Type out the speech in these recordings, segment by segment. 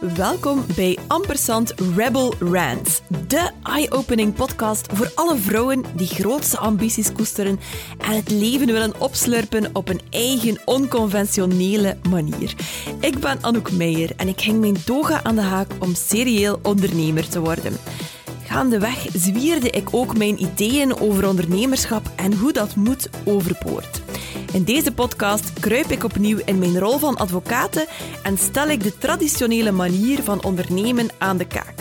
Welkom bij Ampersand Rebel Rants, de eye-opening podcast voor alle vrouwen die grootste ambities koesteren en het leven willen opslurpen op een eigen onconventionele manier. Ik ben Anouk Meijer en ik hing mijn toga aan de haak om serieel ondernemer te worden. Gaandeweg zwierde ik ook mijn ideeën over ondernemerschap en hoe dat moet overboord. In deze podcast kruip ik opnieuw in mijn rol van advocaat en stel ik de traditionele manier van ondernemen aan de kaak.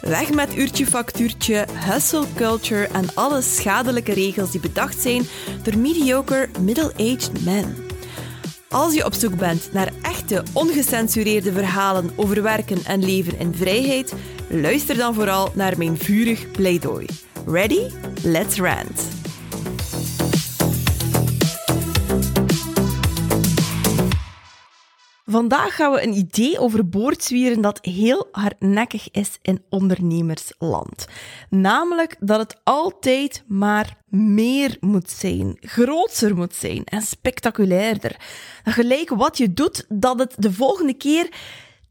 Weg met uurtje factuurtje, hustle culture en alle schadelijke regels die bedacht zijn door mediocre middle-aged men. Als je op zoek bent naar echte, ongecensureerde verhalen over werken en leven in vrijheid, luister dan vooral naar mijn vurig pleidooi. Ready? Let's rant! Vandaag gaan we een idee overboord zwieren dat heel hardnekkig is in ondernemersland. Namelijk dat het altijd maar meer moet zijn, groter moet zijn en spectaculairder. Dat gelijk wat je doet, dat het de volgende keer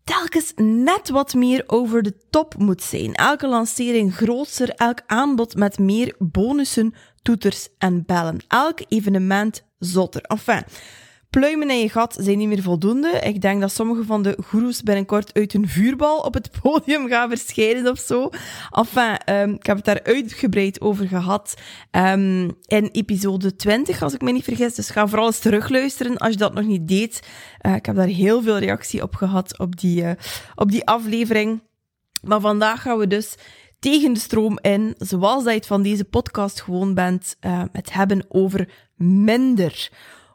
telkens net wat meer over de top moet zijn. Elke lancering groter, elk aanbod met meer bonussen, toeters en bellen. Elk evenement zotter. Enfin, Pluimen in je gat zijn niet meer voldoende. Ik denk dat sommige van de goeroes binnenkort uit een vuurbal op het podium gaan verschijnen of zo. Enfin, um, ik heb het daar uitgebreid over gehad um, in episode 20, als ik me niet vergis. Dus ga vooral eens terugluisteren als je dat nog niet deed. Uh, ik heb daar heel veel reactie op gehad op die, uh, op die aflevering. Maar vandaag gaan we dus tegen de stroom in, zoals dat je het van deze podcast gewoon bent, het hebben over minder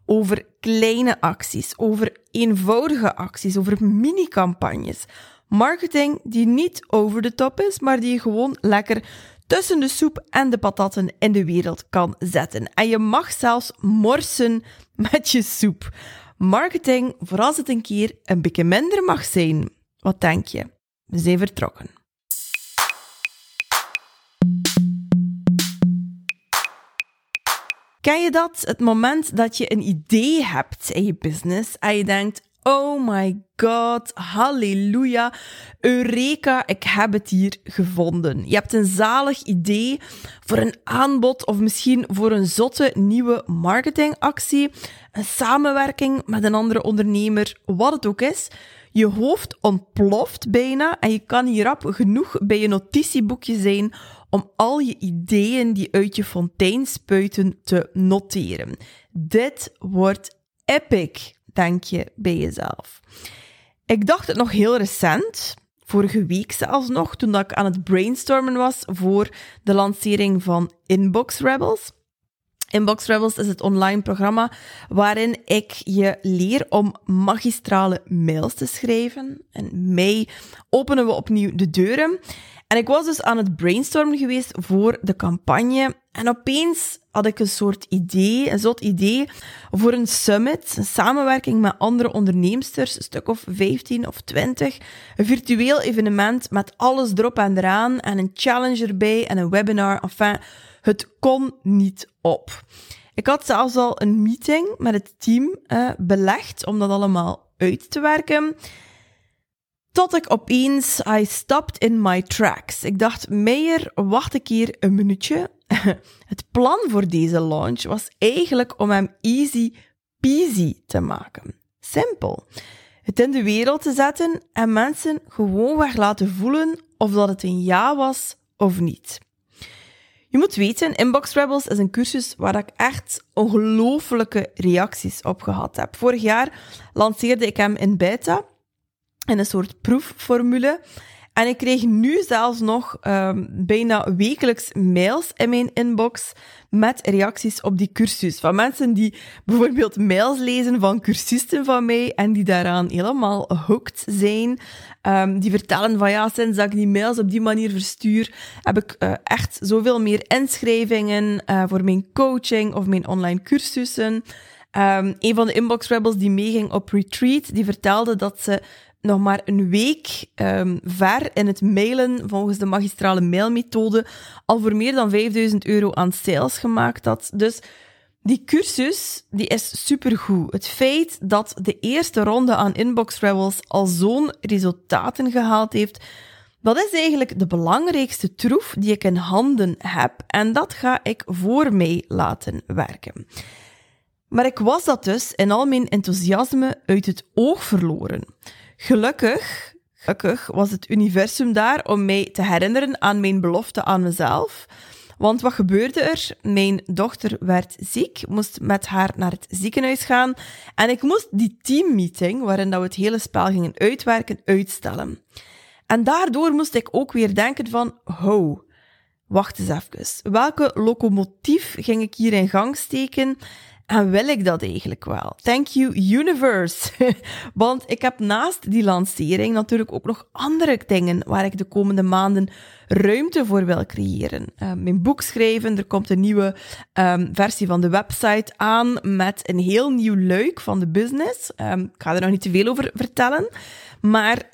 over kleine acties, over eenvoudige acties, over mini-campagnes. Marketing die niet over de top is, maar die je gewoon lekker tussen de soep en de patatten in de wereld kan zetten. En je mag zelfs morsen met je soep. Marketing voor als het een keer een beetje minder mag zijn. Wat denk je? We zijn vertrokken. Ken je dat? Het moment dat je een idee hebt in je business en je denkt, oh my god, halleluja, eureka, ik heb het hier gevonden. Je hebt een zalig idee voor een aanbod of misschien voor een zotte nieuwe marketingactie, een samenwerking met een andere ondernemer, wat het ook is. Je hoofd ontploft bijna en je kan hier rap genoeg bij je notitieboekje zijn om al je ideeën die uit je fontein spuiten te noteren. Dit wordt epic, denk je bij jezelf. Ik dacht het nog heel recent, vorige week zelfs nog, toen ik aan het brainstormen was voor de lancering van Inbox Rebels. Inbox Rebels is het online programma waarin ik je leer om magistrale mails te schrijven. En mei openen we opnieuw de deuren. En ik was dus aan het brainstormen geweest voor de campagne. En opeens had ik een soort idee, een zot idee, voor een summit, een samenwerking met andere onderneemsters, een stuk of 15 of 20. Een virtueel evenement met alles erop en eraan en een challenge erbij en een webinar. Enfin, het kon niet op. Ik had zelfs al een meeting met het team eh, belegd om dat allemaal uit te werken. Tot ik opeens, I stopped in my tracks. Ik dacht, Meijer, wacht een keer een minuutje. Het plan voor deze launch was eigenlijk om hem easy peasy te maken. Simpel. Het in de wereld te zetten en mensen gewoonweg laten voelen of dat het een ja was of niet. Je moet weten, Inbox Rebels is een cursus waar ik echt ongelofelijke reacties op gehad heb. Vorig jaar lanceerde ik hem in beta in een soort proefformule. En ik kreeg nu zelfs nog um, bijna wekelijks mails in mijn inbox met reacties op die cursus. Van mensen die bijvoorbeeld mails lezen van cursisten van mij en die daaraan helemaal hooked zijn. Um, die vertellen van ja, sinds dat ik die mails op die manier verstuur, heb ik uh, echt zoveel meer inschrijvingen uh, voor mijn coaching of mijn online cursussen. Um, een van de Inbox Rebels die meeging op retreat, die vertelde dat ze nog maar een week um, ver in het mailen volgens de magistrale mailmethode al voor meer dan 5000 euro aan sales gemaakt had. Dus Die cursus die is supergoed. Het feit dat de eerste ronde aan Inbox Rebels al zo'n resultaten gehaald heeft, dat is eigenlijk de belangrijkste troef die ik in handen heb en dat ga ik voor mij laten werken. Maar ik was dat dus in al mijn enthousiasme uit het oog verloren. Gelukkig, gelukkig was het universum daar om mij te herinneren aan mijn belofte aan mezelf. Want wat gebeurde er? Mijn dochter werd ziek, moest met haar naar het ziekenhuis gaan en ik moest die teammeeting, waarin dat we het hele spel gingen uitwerken, uitstellen. En daardoor moest ik ook weer denken van, ho, wacht eens even. Welke locomotief ging ik hier in gang steken? En wil ik dat eigenlijk wel? Thank you, universe. Want ik heb naast die lancering natuurlijk ook nog andere dingen waar ik de komende maanden ruimte voor wil creëren. Uh, mijn boek schrijven, er komt een nieuwe um, versie van de website aan met een heel nieuw luik van de business. Um, ik ga er nog niet te veel over vertellen. Maar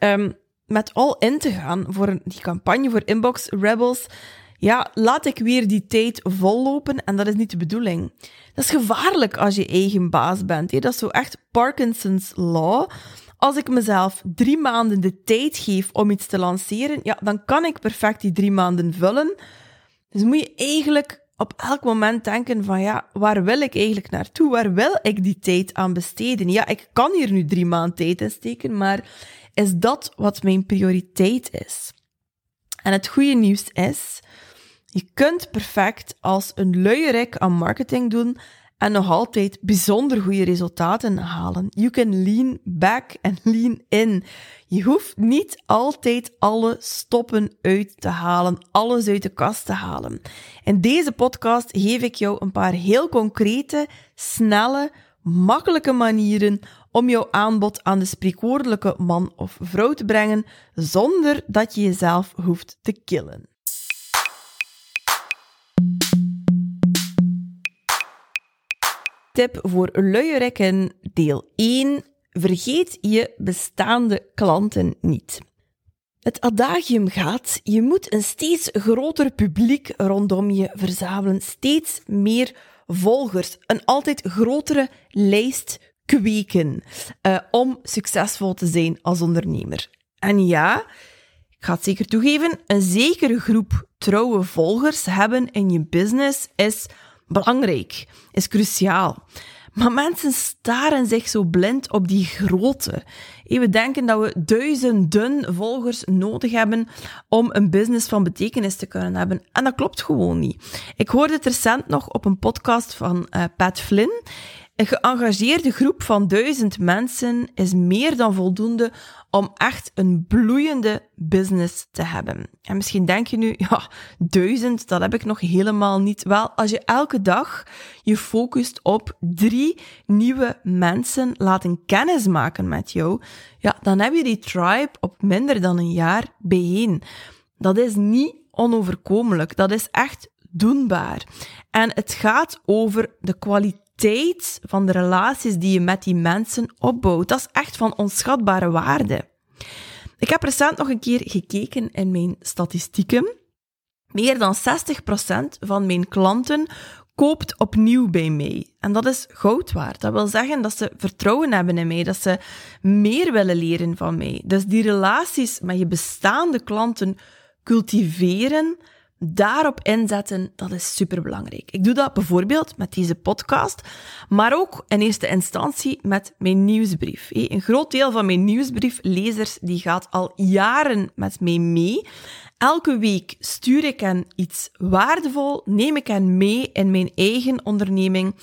met al in te gaan voor die campagne voor Inbox Rebels, ja, laat ik weer die tijd vollopen en dat is niet de bedoeling. Dat is gevaarlijk als je eigen baas bent. Dat is zo echt Parkinson's Law. Als ik mezelf drie maanden de tijd geef om iets te lanceren, ja, dan kan ik perfect die drie maanden vullen. Dus moet je eigenlijk op elk moment denken van ja, waar wil ik eigenlijk naartoe? Waar wil ik die tijd aan besteden? Ja, ik kan hier nu drie maanden tijd in steken, maar is dat wat mijn prioriteit is? En het goede nieuws is, je kunt perfect als een luierik aan marketing doen en nog altijd bijzonder goede resultaten halen. You can lean back en lean in. Je hoeft niet altijd alle stoppen uit te halen, alles uit de kast te halen. In deze podcast geef ik jou een paar heel concrete, snelle, makkelijke manieren om jouw aanbod aan de spreekwoordelijke man of vrouw te brengen zonder dat je jezelf hoeft te killen. Tip voor luierikken deel 1. Vergeet je bestaande klanten niet. Het adagium gaat, je moet een steeds groter publiek rondom je verzamelen, steeds meer volgers, een altijd grotere lijst kweken uh, om succesvol te zijn als ondernemer. En ja, ik ga het zeker toegeven, een zekere groep trouwe volgers hebben in je business is belangrijk, is cruciaal. Maar mensen staren zich zo blind op die grote. We denken dat we duizenden volgers nodig hebben om een business van betekenis te kunnen hebben. En dat klopt gewoon niet. Ik hoorde het recent nog op een podcast van uh, Pat Flynn. Een geëngageerde groep van duizend mensen is meer dan voldoende om echt een bloeiende business te hebben. En misschien denk je nu, ja, duizend, dat heb ik nog helemaal niet. Wel, als je elke dag je focust op drie nieuwe mensen laten kennismaken met jou, ja, dan heb je die tribe op minder dan een jaar bijeen. Dat is niet onoverkomelijk. Dat is echt doenbaar. En het gaat over de kwaliteit van de relaties die je met die mensen opbouwt. Dat is echt van onschatbare waarde. Ik heb recent nog een keer gekeken in mijn statistieken. Meer dan 60% van mijn klanten koopt opnieuw bij mij. En dat is goud waard. Dat wil zeggen dat ze vertrouwen hebben in mij, dat ze meer willen leren van mij. Dus die relaties met je bestaande klanten cultiveren, daarop inzetten, dat is superbelangrijk. Ik doe dat bijvoorbeeld met deze podcast, maar ook in eerste instantie met mijn nieuwsbrief. Een groot deel van mijn nieuwsbrieflezers die gaat al jaren met mij mee. Elke week stuur ik hen iets waardevol, neem ik hen mee in mijn eigen onderneming.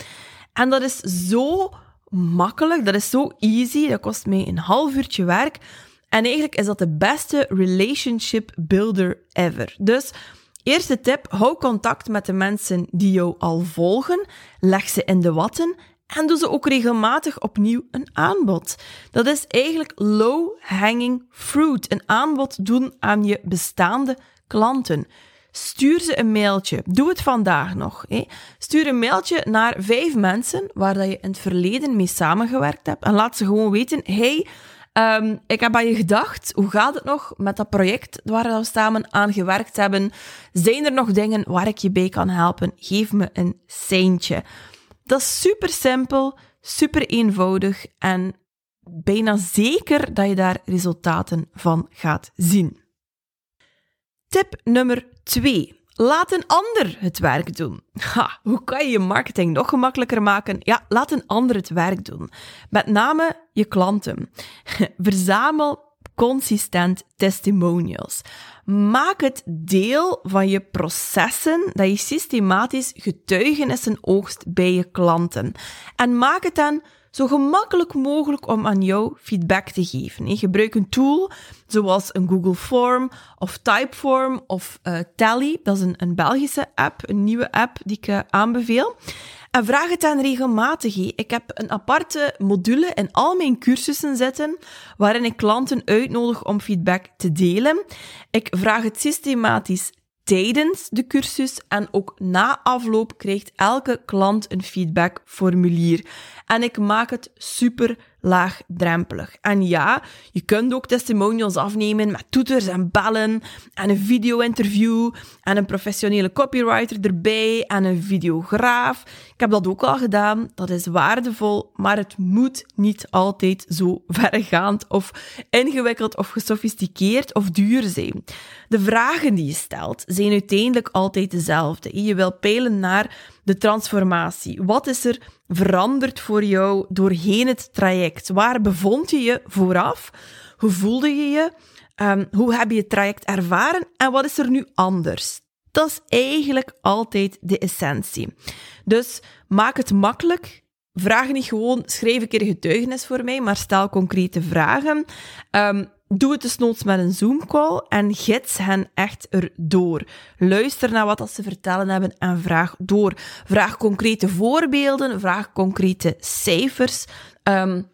En dat is zo makkelijk, dat is zo easy, dat kost mij een half uurtje werk. En eigenlijk is dat de beste relationship builder ever. Dus Eerste tip, hou contact met de mensen die jou al volgen, leg ze in de watten en doe ze ook regelmatig opnieuw een aanbod. Dat is eigenlijk low-hanging fruit, een aanbod doen aan je bestaande klanten. Stuur ze een mailtje. Doe het vandaag nog. Stuur een mailtje naar vijf mensen waar dat je in het verleden mee samengewerkt hebt. En laat ze gewoon weten: hey, Um, ik heb aan je gedacht, hoe gaat het nog met dat project waar we samen aan gewerkt hebben? Zijn er nog dingen waar ik je bij kan helpen? Geef me een seintje. Dat is super simpel, super eenvoudig en bijna zeker dat je daar resultaten van gaat zien. Tip nummer 2. Laat een ander het werk doen. Ha, hoe kan je je marketing nog gemakkelijker maken? Ja, laat een ander het werk doen. Met name je klanten. Verzamel consistent testimonials. Maak het deel van je processen dat je systematisch getuigenissen oogst bij je klanten. En maak het dan zo gemakkelijk mogelijk om aan jou feedback te geven. Gebruik een tool zoals een Google Form of Typeform of uh, Tally. Dat is een, een Belgische app, een nieuwe app die ik uh, aanbeveel. En vraag het aan regelmatig. Ik heb een aparte module in al mijn cursussen zitten, waarin ik klanten uitnodig om feedback te delen. Ik vraag het systematisch tijdens de cursus en ook na afloop krijgt elke klant een feedbackformulier. En ik maak het super laagdrempelig. En ja, je kunt ook testimonials afnemen met toeters en bellen en een video-interview en een professionele copywriter erbij en een videograaf. Ik heb dat ook al gedaan. Dat is waardevol, maar het moet niet altijd zo verregaand of ingewikkeld of gesofisticeerd of duur zijn. De vragen die je stelt zijn uiteindelijk altijd dezelfde. Je wil peilen naar de transformatie. Wat is er veranderd voor jou doorheen het traject? Waar bevond je je vooraf? Hoe voelde je je? Um, hoe heb je het traject ervaren? En wat is er nu anders? Dat is eigenlijk altijd de essentie. Dus maak het makkelijk. Vraag niet gewoon, schrijf een keer getuigenis voor mij, maar stel concrete vragen. Um, Doe het desnoods met een Zoom-call en gids hen echt erdoor. Luister naar wat ze vertellen hebben en vraag door. Vraag concrete voorbeelden, vraag concrete cijfers. Um,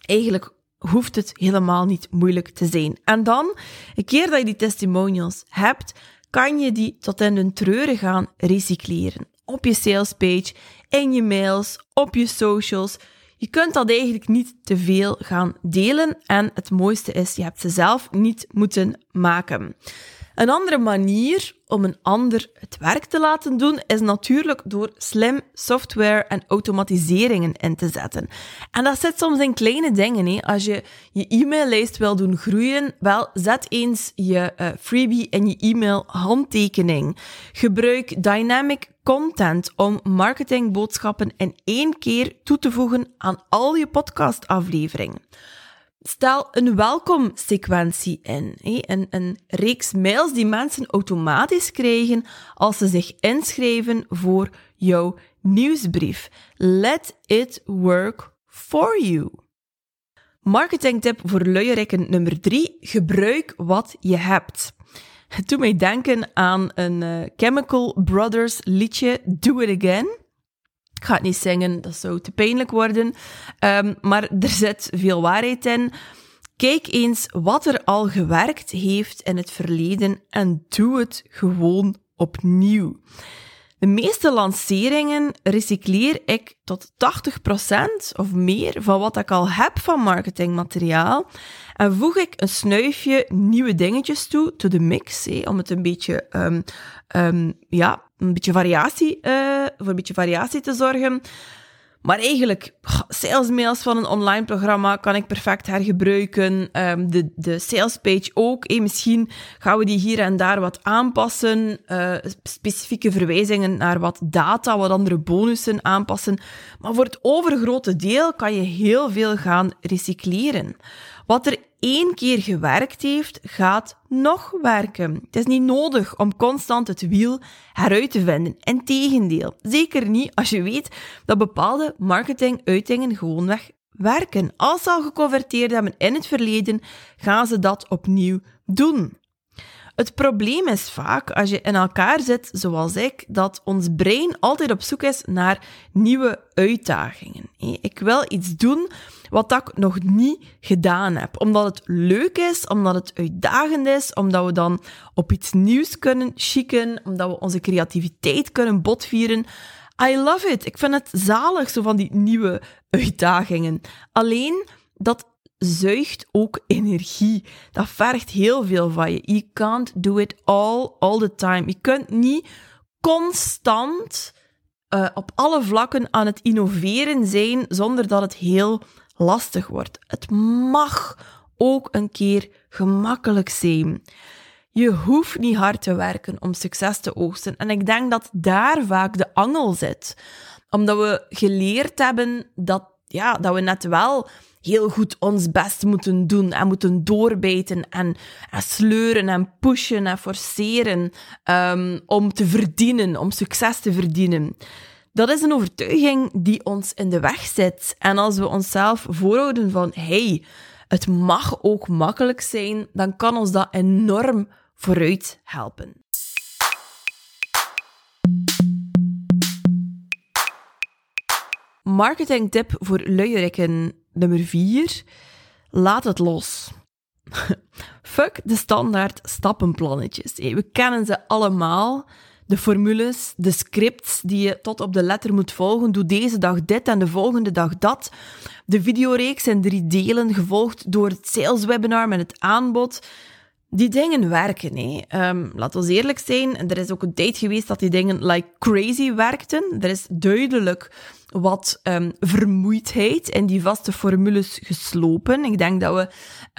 eigenlijk hoeft het helemaal niet moeilijk te zijn. En dan, een keer dat je die testimonials hebt, kan je die tot in de treuren gaan recycleren. Op je salespage, in je mails, op je socials. Je kunt dat eigenlijk niet te veel gaan delen en het mooiste is, je hebt ze zelf niet moeten maken. Een andere manier om een ander het werk te laten doen, is natuurlijk door slim software en automatiseringen in te zetten. En dat zit soms in kleine dingen. Als je je e-maillijst wil doen groeien, wel, zet eens je uh, freebie in je e-mail handtekening. Gebruik dynamic content om marketingboodschappen in één keer toe te voegen aan al je podcastafleveringen. Stel een welkomsequentie in. Een, een reeks mails die mensen automatisch krijgen als ze zich inschrijven voor jouw nieuwsbrief. Let it work for you. Marketingtip voor luierikken nummer 3. Gebruik wat je hebt. Het doet mij denken aan een uh, Chemical Brothers liedje Do It Again. Ik ga het niet zingen, dat zou te pijnlijk worden. Um, maar er zit veel waarheid in. Kijk eens wat er al gewerkt heeft in het verleden en doe het gewoon opnieuw. De meeste lanceringen recycleer ik tot 80% of meer van wat ik al heb van marketingmateriaal en voeg ik een snuifje nieuwe dingetjes toe, to de mix, om het een beetje, um, um, ja, een beetje variatie, uh, voor een beetje variatie te zorgen. Maar eigenlijk, salesmails van een online programma kan ik perfect hergebruiken. Um, de, de salespage ook. Misschien gaan we die hier en daar wat aanpassen. Uh, specifieke verwijzingen naar wat data, wat andere bonussen aanpassen. Maar voor het overgrote deel kan je heel veel gaan recycleren. Wat er één keer gewerkt heeft, gaat nog werken. Het is niet nodig om constant het wiel heruit te vinden. Integendeel, zeker niet als je weet dat bepaalde marketinguitingen gewoonweg werken. Als ze al geconverteerd hebben in het verleden, gaan ze dat opnieuw doen. Het probleem is vaak, als je in elkaar zit zoals ik, dat ons brein altijd op zoek is naar nieuwe uitdagingen. Ik wil iets doen wat ik nog niet gedaan heb. Omdat het leuk is, omdat het uitdagend is, omdat we dan op iets nieuws kunnen chicken, omdat we onze creativiteit kunnen botvieren. I love it. Ik vind het zalig, zo van die nieuwe uitdagingen. Alleen, dat zuigt ook energie. Dat vergt heel veel van je. You can't do it all, all the time. Je kunt niet constant uh, op alle vlakken aan het innoveren zijn zonder dat het heel lastig wordt. Het mag ook een keer gemakkelijk zijn. Je hoeft niet hard te werken om succes te oogsten. En ik denk dat daar vaak de angel zit. Omdat we geleerd hebben dat, ja, dat we net wel heel goed ons best moeten doen en moeten doorbijten en, en sleuren en pushen en forceren um, om te verdienen, om succes te verdienen. Dat is een overtuiging die ons in de weg zit. En als we onszelf voorhouden van, hey, het mag ook makkelijk zijn, dan kan ons dat enorm vooruit helpen. Marketing tip voor luierikken nummer 4. Laat het los. Fuck de standaard stappenplannetjes. We kennen ze allemaal. De formules, de scripts die je tot op de letter moet volgen. Doe deze dag dit en de volgende dag dat. De videoreeks in drie delen, gevolgd door het saleswebinar met het aanbod. Die dingen werken. Hè. Um, laat ons eerlijk zijn, er is ook een tijd geweest dat die dingen like crazy werkten. Er is duidelijk wat um, vermoeidheid in die vaste formules geslopen. Ik denk dat we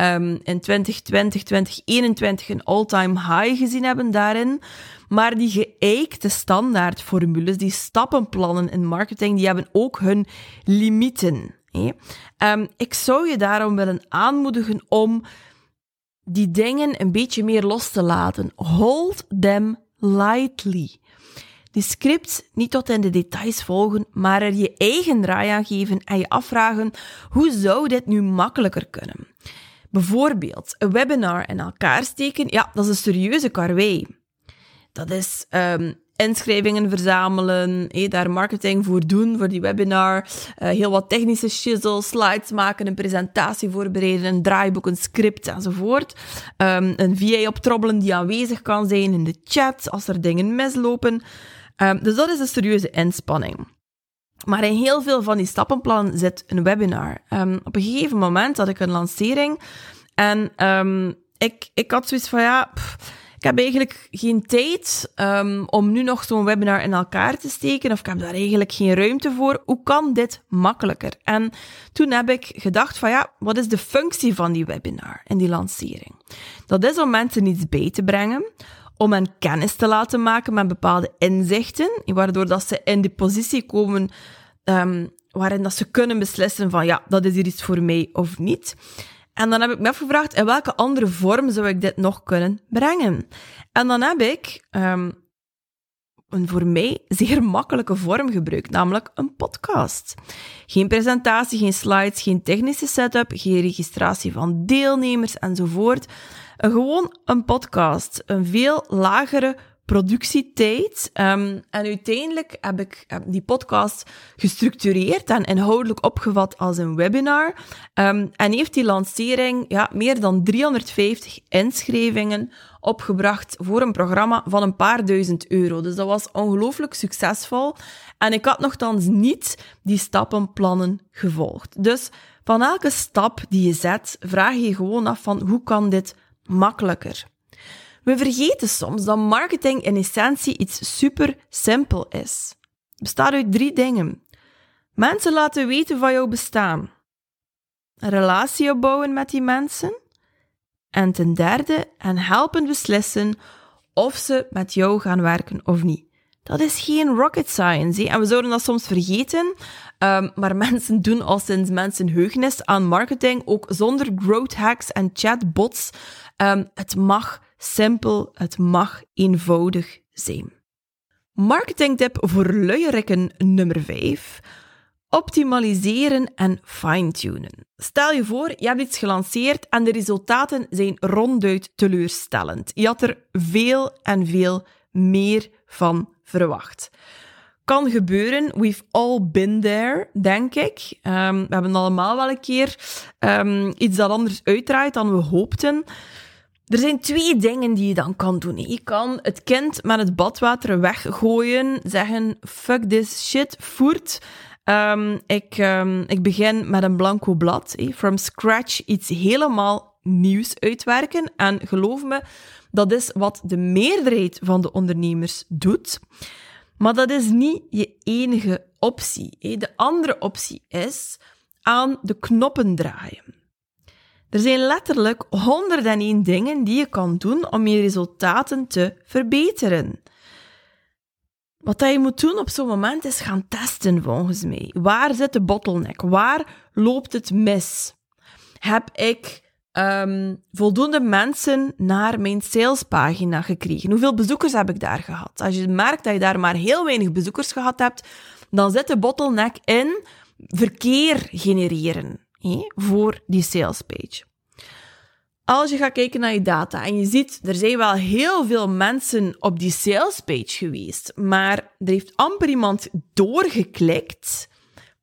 um, in 2020, 2021 een all-time high gezien hebben daarin. Maar die geëikte standaardformules, die stappenplannen in marketing, die hebben ook hun limieten. Ik zou je daarom willen aanmoedigen om die dingen een beetje meer los te laten. Hold them lightly. Die scripts niet tot in de details volgen, maar er je eigen draai aan geven en je afvragen hoe zou dit nu makkelijker kunnen. Bijvoorbeeld, een webinar in elkaar steken, ja, dat is een serieuze karwei. Dat is um, inschrijvingen verzamelen, hey, daar marketing voor doen, voor die webinar, uh, heel wat technische shizzle, slides maken, een presentatie voorbereiden, een draaiboek, een script enzovoort. Um, een VA optrobbelen die aanwezig kan zijn in de chat als er dingen mislopen. Um, dus dat is een serieuze inspanning. Maar in heel veel van die stappenplannen zit een webinar. Um, op een gegeven moment had ik een lancering en ik, ik had zoiets van ja. Ik heb eigenlijk geen tijd um, om nu nog zo'n webinar in elkaar te steken, of ik heb daar eigenlijk geen ruimte voor. Hoe kan dit makkelijker? En toen heb ik gedacht van ja, wat is de functie van die webinar en die lancering? Dat is om mensen iets bij te brengen, om hen kennis te laten maken met bepaalde inzichten, waardoor dat ze in de positie komen um, waarin dat ze kunnen beslissen van ja, dat is hier iets voor mij of niet. En dan heb ik me afgevraagd, in welke andere vorm zou ik dit nog kunnen brengen? En dan heb ik um, een voor mij zeer makkelijke vorm gebruikt, namelijk een podcast. Geen presentatie, geen slides, geen technische setup, geen registratie van deelnemers enzovoort. Gewoon een podcast. Een veel lagere productietijd. Um, en uiteindelijk heb ik die podcast gestructureerd en inhoudelijk opgevat als een webinar. Um, en heeft die lancering ja, meer dan 350 inschrijvingen opgebracht voor een programma van een paar duizend euro. Dus dat was ongelooflijk succesvol. En ik had nogthans niet die stappenplannen gevolgd. Dus van elke stap die je zet, vraag je je gewoon af van hoe kan dit makkelijker? We vergeten soms dat marketing in essentie iets super simpel is. Het bestaat uit drie dingen. Mensen laten weten van jouw bestaan. Een relatie opbouwen met die mensen. En ten derde, hen helpen beslissen of ze met jou gaan werken of niet. Dat is geen rocket science. En we zouden dat soms vergeten. Um, maar mensen doen al sinds mensenheugenis aan marketing, ook zonder growth hacks en chatbots. Um, het mag simpel, het mag eenvoudig zijn. Marketingtip voor luierikken nummer 5. Optimaliseren en fine-tunen. Stel je voor, je hebt iets gelanceerd en de resultaten zijn ronduit teleurstellend. Je had er veel en veel meer van verwacht. Kan gebeuren, we've all been there, denk ik. Um, we hebben allemaal wel een keer um, iets dat anders uitdraait dan we hoopten. Er zijn twee dingen die je dan kan doen. Je kan het kind met het badwater weggooien, zeggen fuck this shit, voert. Um, ik, um, ik begin met een blanco blad, from scratch iets helemaal nieuws uitwerken. En geloof me, dat is wat de meerderheid van de ondernemers doet. Maar dat is niet je enige optie. De andere optie is aan de knoppen draaien. Er zijn letterlijk 101 dingen die je kan doen om je resultaten te verbeteren. Wat je moet doen op zo'n moment is gaan testen, volgens mij. Waar zit de bottleneck? Waar loopt het mis? Heb ik um, voldoende mensen naar mijn salespagina gekregen? Hoeveel bezoekers heb ik daar gehad? Als je merkt dat je daar maar heel weinig bezoekers gehad hebt, dan zit de bottleneck in verkeer genereren voor die salespage. Als je gaat kijken naar je data en je ziet, er zijn wel heel veel mensen op die salespage geweest, maar er heeft amper iemand doorgeklikt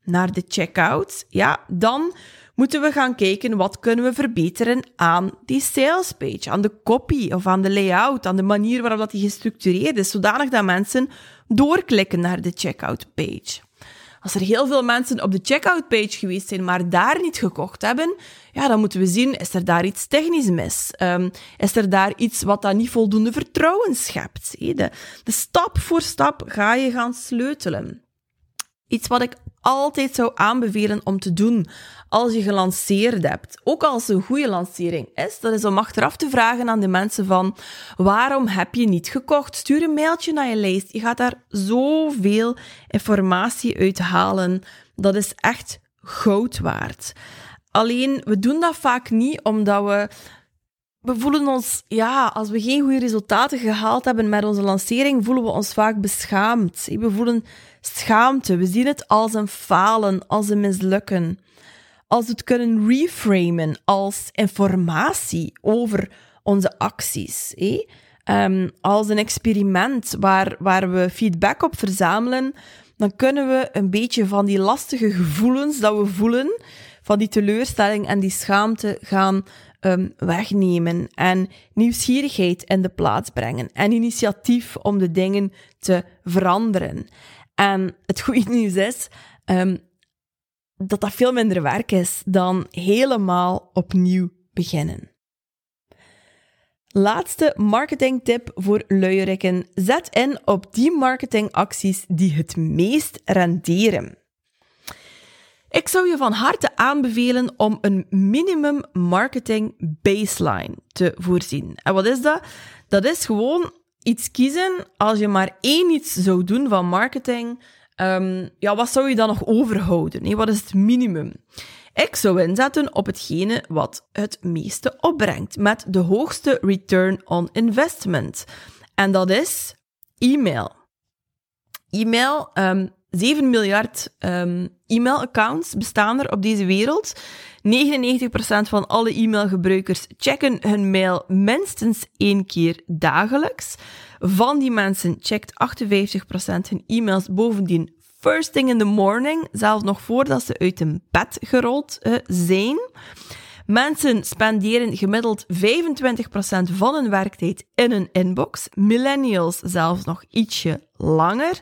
naar de checkout, ja, dan moeten we gaan kijken wat kunnen we verbeteren aan die salespage, aan de copy of aan de layout, aan de manier waarop dat die gestructureerd is, zodanig dat mensen doorklikken naar de checkout page. Als er heel veel mensen op de checkout page geweest zijn, maar daar niet gekocht hebben, ja, dan moeten we zien, is er daar iets technisch mis? Um, is er daar iets wat dan niet voldoende vertrouwen schept? De, de stap voor stap ga je gaan sleutelen. Iets wat ik altijd zou aanbevelen om te doen als je gelanceerd hebt, ook als het een goede lancering is, dat is om achteraf te vragen aan de mensen van waarom heb je niet gekocht? Stuur een mailtje naar je lijst. Je gaat daar zoveel informatie uit halen. Dat is echt goud waard. Alleen, we doen dat vaak niet omdat we we voelen ons, ja, als we geen goede resultaten gehaald hebben met onze lancering, voelen we ons vaak beschaamd. We voelen schaamte. We zien het als een falen, als een mislukken. Als we het kunnen reframen als informatie over onze acties. Um, als een experiment waar, waar we feedback op verzamelen, dan kunnen we een beetje van die lastige gevoelens dat we voelen, van die teleurstelling en die schaamte gaan um, wegnemen en nieuwsgierigheid in de plaats brengen en initiatief om de dingen te veranderen. En het goede nieuws is um, dat dat veel minder werk is dan helemaal opnieuw beginnen. Laatste marketingtip voor luierikken. Zet in op die marketingacties die het meest renderen. Ik zou je van harte aanbevelen om een minimum marketing baseline te voorzien. En wat is dat? Dat is gewoon iets kiezen als je maar één iets zou doen van marketing. Um, ja, wat zou je dan nog overhouden? Wat is het minimum? Ik zou inzetten op hetgene wat het meeste opbrengt, met de hoogste return on investment. En dat is e-mail. E-mail um, 7 miljard um, e-mailaccounts bestaan er op deze wereld. 99% van alle e-mailgebruikers checken hun mail minstens één keer dagelijks. Van die mensen checkt 58% hun e-mails bovendien first thing in the morning, zelfs nog voordat ze uit hun bed gerold uh, zijn. Mensen spenderen gemiddeld 25% van hun werktijd in een inbox. Millennials zelfs nog ietsje langer.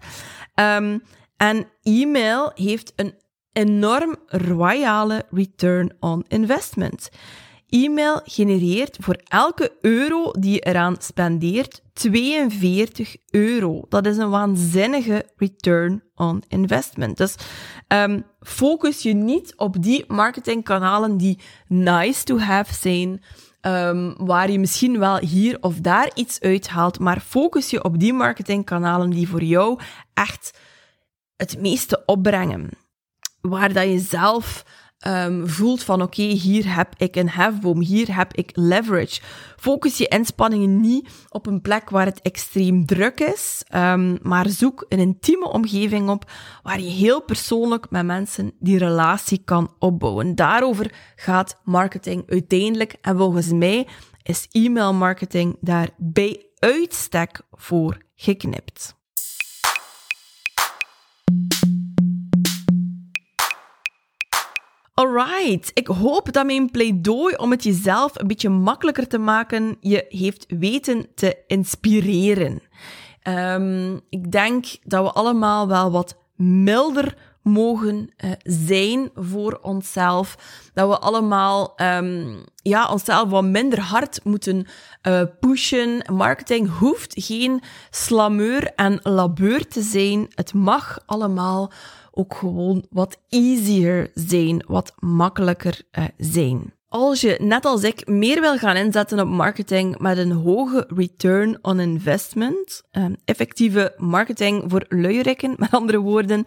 Um, en e-mail heeft een enorm royale return on investment. E-mail genereert voor elke euro die je eraan spendeert 42 euro. Dat is een waanzinnige return on investment. Dus um, focus je niet op die marketingkanalen die nice to have zijn, um, waar je misschien wel hier of daar iets uithaalt, maar focus je op die marketingkanalen die voor jou echt het meeste opbrengen. Waar dat je zelf um, voelt van oké, hier heb ik een hefboom, hier heb ik leverage. Focus je inspanningen niet op een plek waar het extreem druk is, um, maar zoek een intieme omgeving op waar je heel persoonlijk met mensen die relatie kan opbouwen. Daarover gaat marketing uiteindelijk en volgens mij is e-mail marketing daar bij uitstek voor geknipt. Alright, ik hoop dat mijn pleidooi om het jezelf een beetje makkelijker te maken je heeft weten te inspireren. Um, ik denk dat we allemaal wel wat milder mogen uh, zijn voor onszelf. Dat we allemaal um, ja, onszelf wat minder hard moeten uh, pushen. Marketing hoeft geen slameur en labeur te zijn. Het mag allemaal ook gewoon wat easier zijn, wat makkelijker uh, zijn. Als je, net als ik, meer wil gaan inzetten op marketing met een hoge return on investment, um, effectieve marketing voor luierikken, met andere woorden,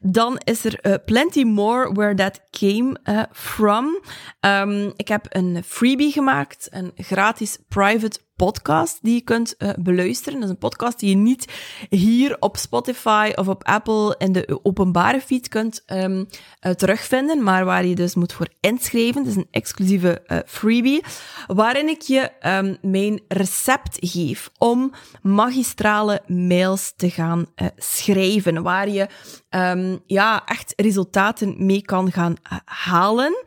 dan is er uh, plenty more where that came uh, from. Um, ik heb een freebie gemaakt, een gratis private podcast die je kunt uh, beluisteren. Dat is een podcast die je niet hier op Spotify of op Apple in de openbare feed kunt um, uh, terugvinden, maar waar je dus moet voor inschrijven. Dat is een exclusieve uh, freebie, waarin ik je um, mijn recept geef om magistrale mails te gaan schrijven, waar je um, ja, echt resultaten mee kan gaan halen.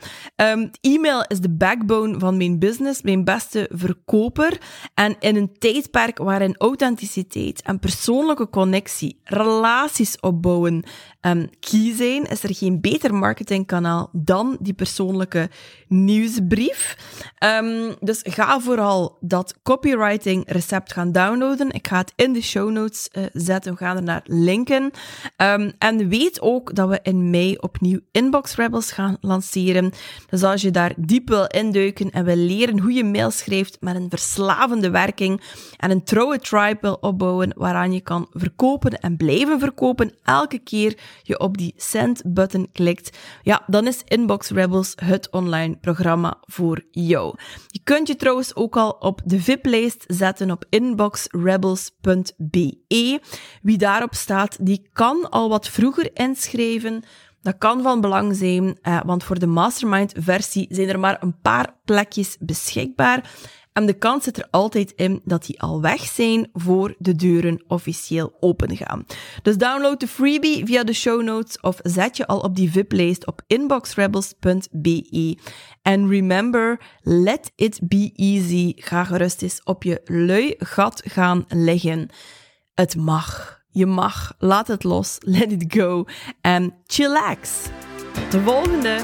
e-mail is de backbone van mijn business, mijn beste verkoper. En in een tijdperk waarin authenticiteit en persoonlijke connectie, relaties opbouwen um, key zijn, is er geen beter marketingkanaal dan die persoonlijke nieuwsbrief. Um, dus ga vooral dat copywriting recept gaan downloaden. Ik ga het in de show notes uh, zetten. We gaan er naar linken. Um, en weet ook dat we in mei opnieuw Inbox Rebels gaan lanceren. Dus als je daar diep wil induiken en wil leren hoe je mail schrijft met een verslavende werking en een trouwe tribe wil opbouwen waaraan je kan verkopen en blijven verkopen elke keer je op die send-button klikt, ja, dan is Inbox Rebels het online programma voor jou. Je kunt je trouwens ook al op de VIP-lijst zetten op inboxrebels.be. Wie daarop staat, die kan al wat vroeger inschrijven. Dat kan van belang zijn, eh, want voor de mastermind-versie zijn er maar een paar plekjes beschikbaar. En de kans zit er altijd in dat die al weg zijn voor de deuren officieel open gaan. Dus download de freebie via de show notes of zet je al op die VIP-lijst op inboxrebels.be. En remember, let it be easy. Ga gerust eens op je lui gat gaan liggen. Het mag. Je mag. Laat het los. Let it go. En chillax. Tot de volgende.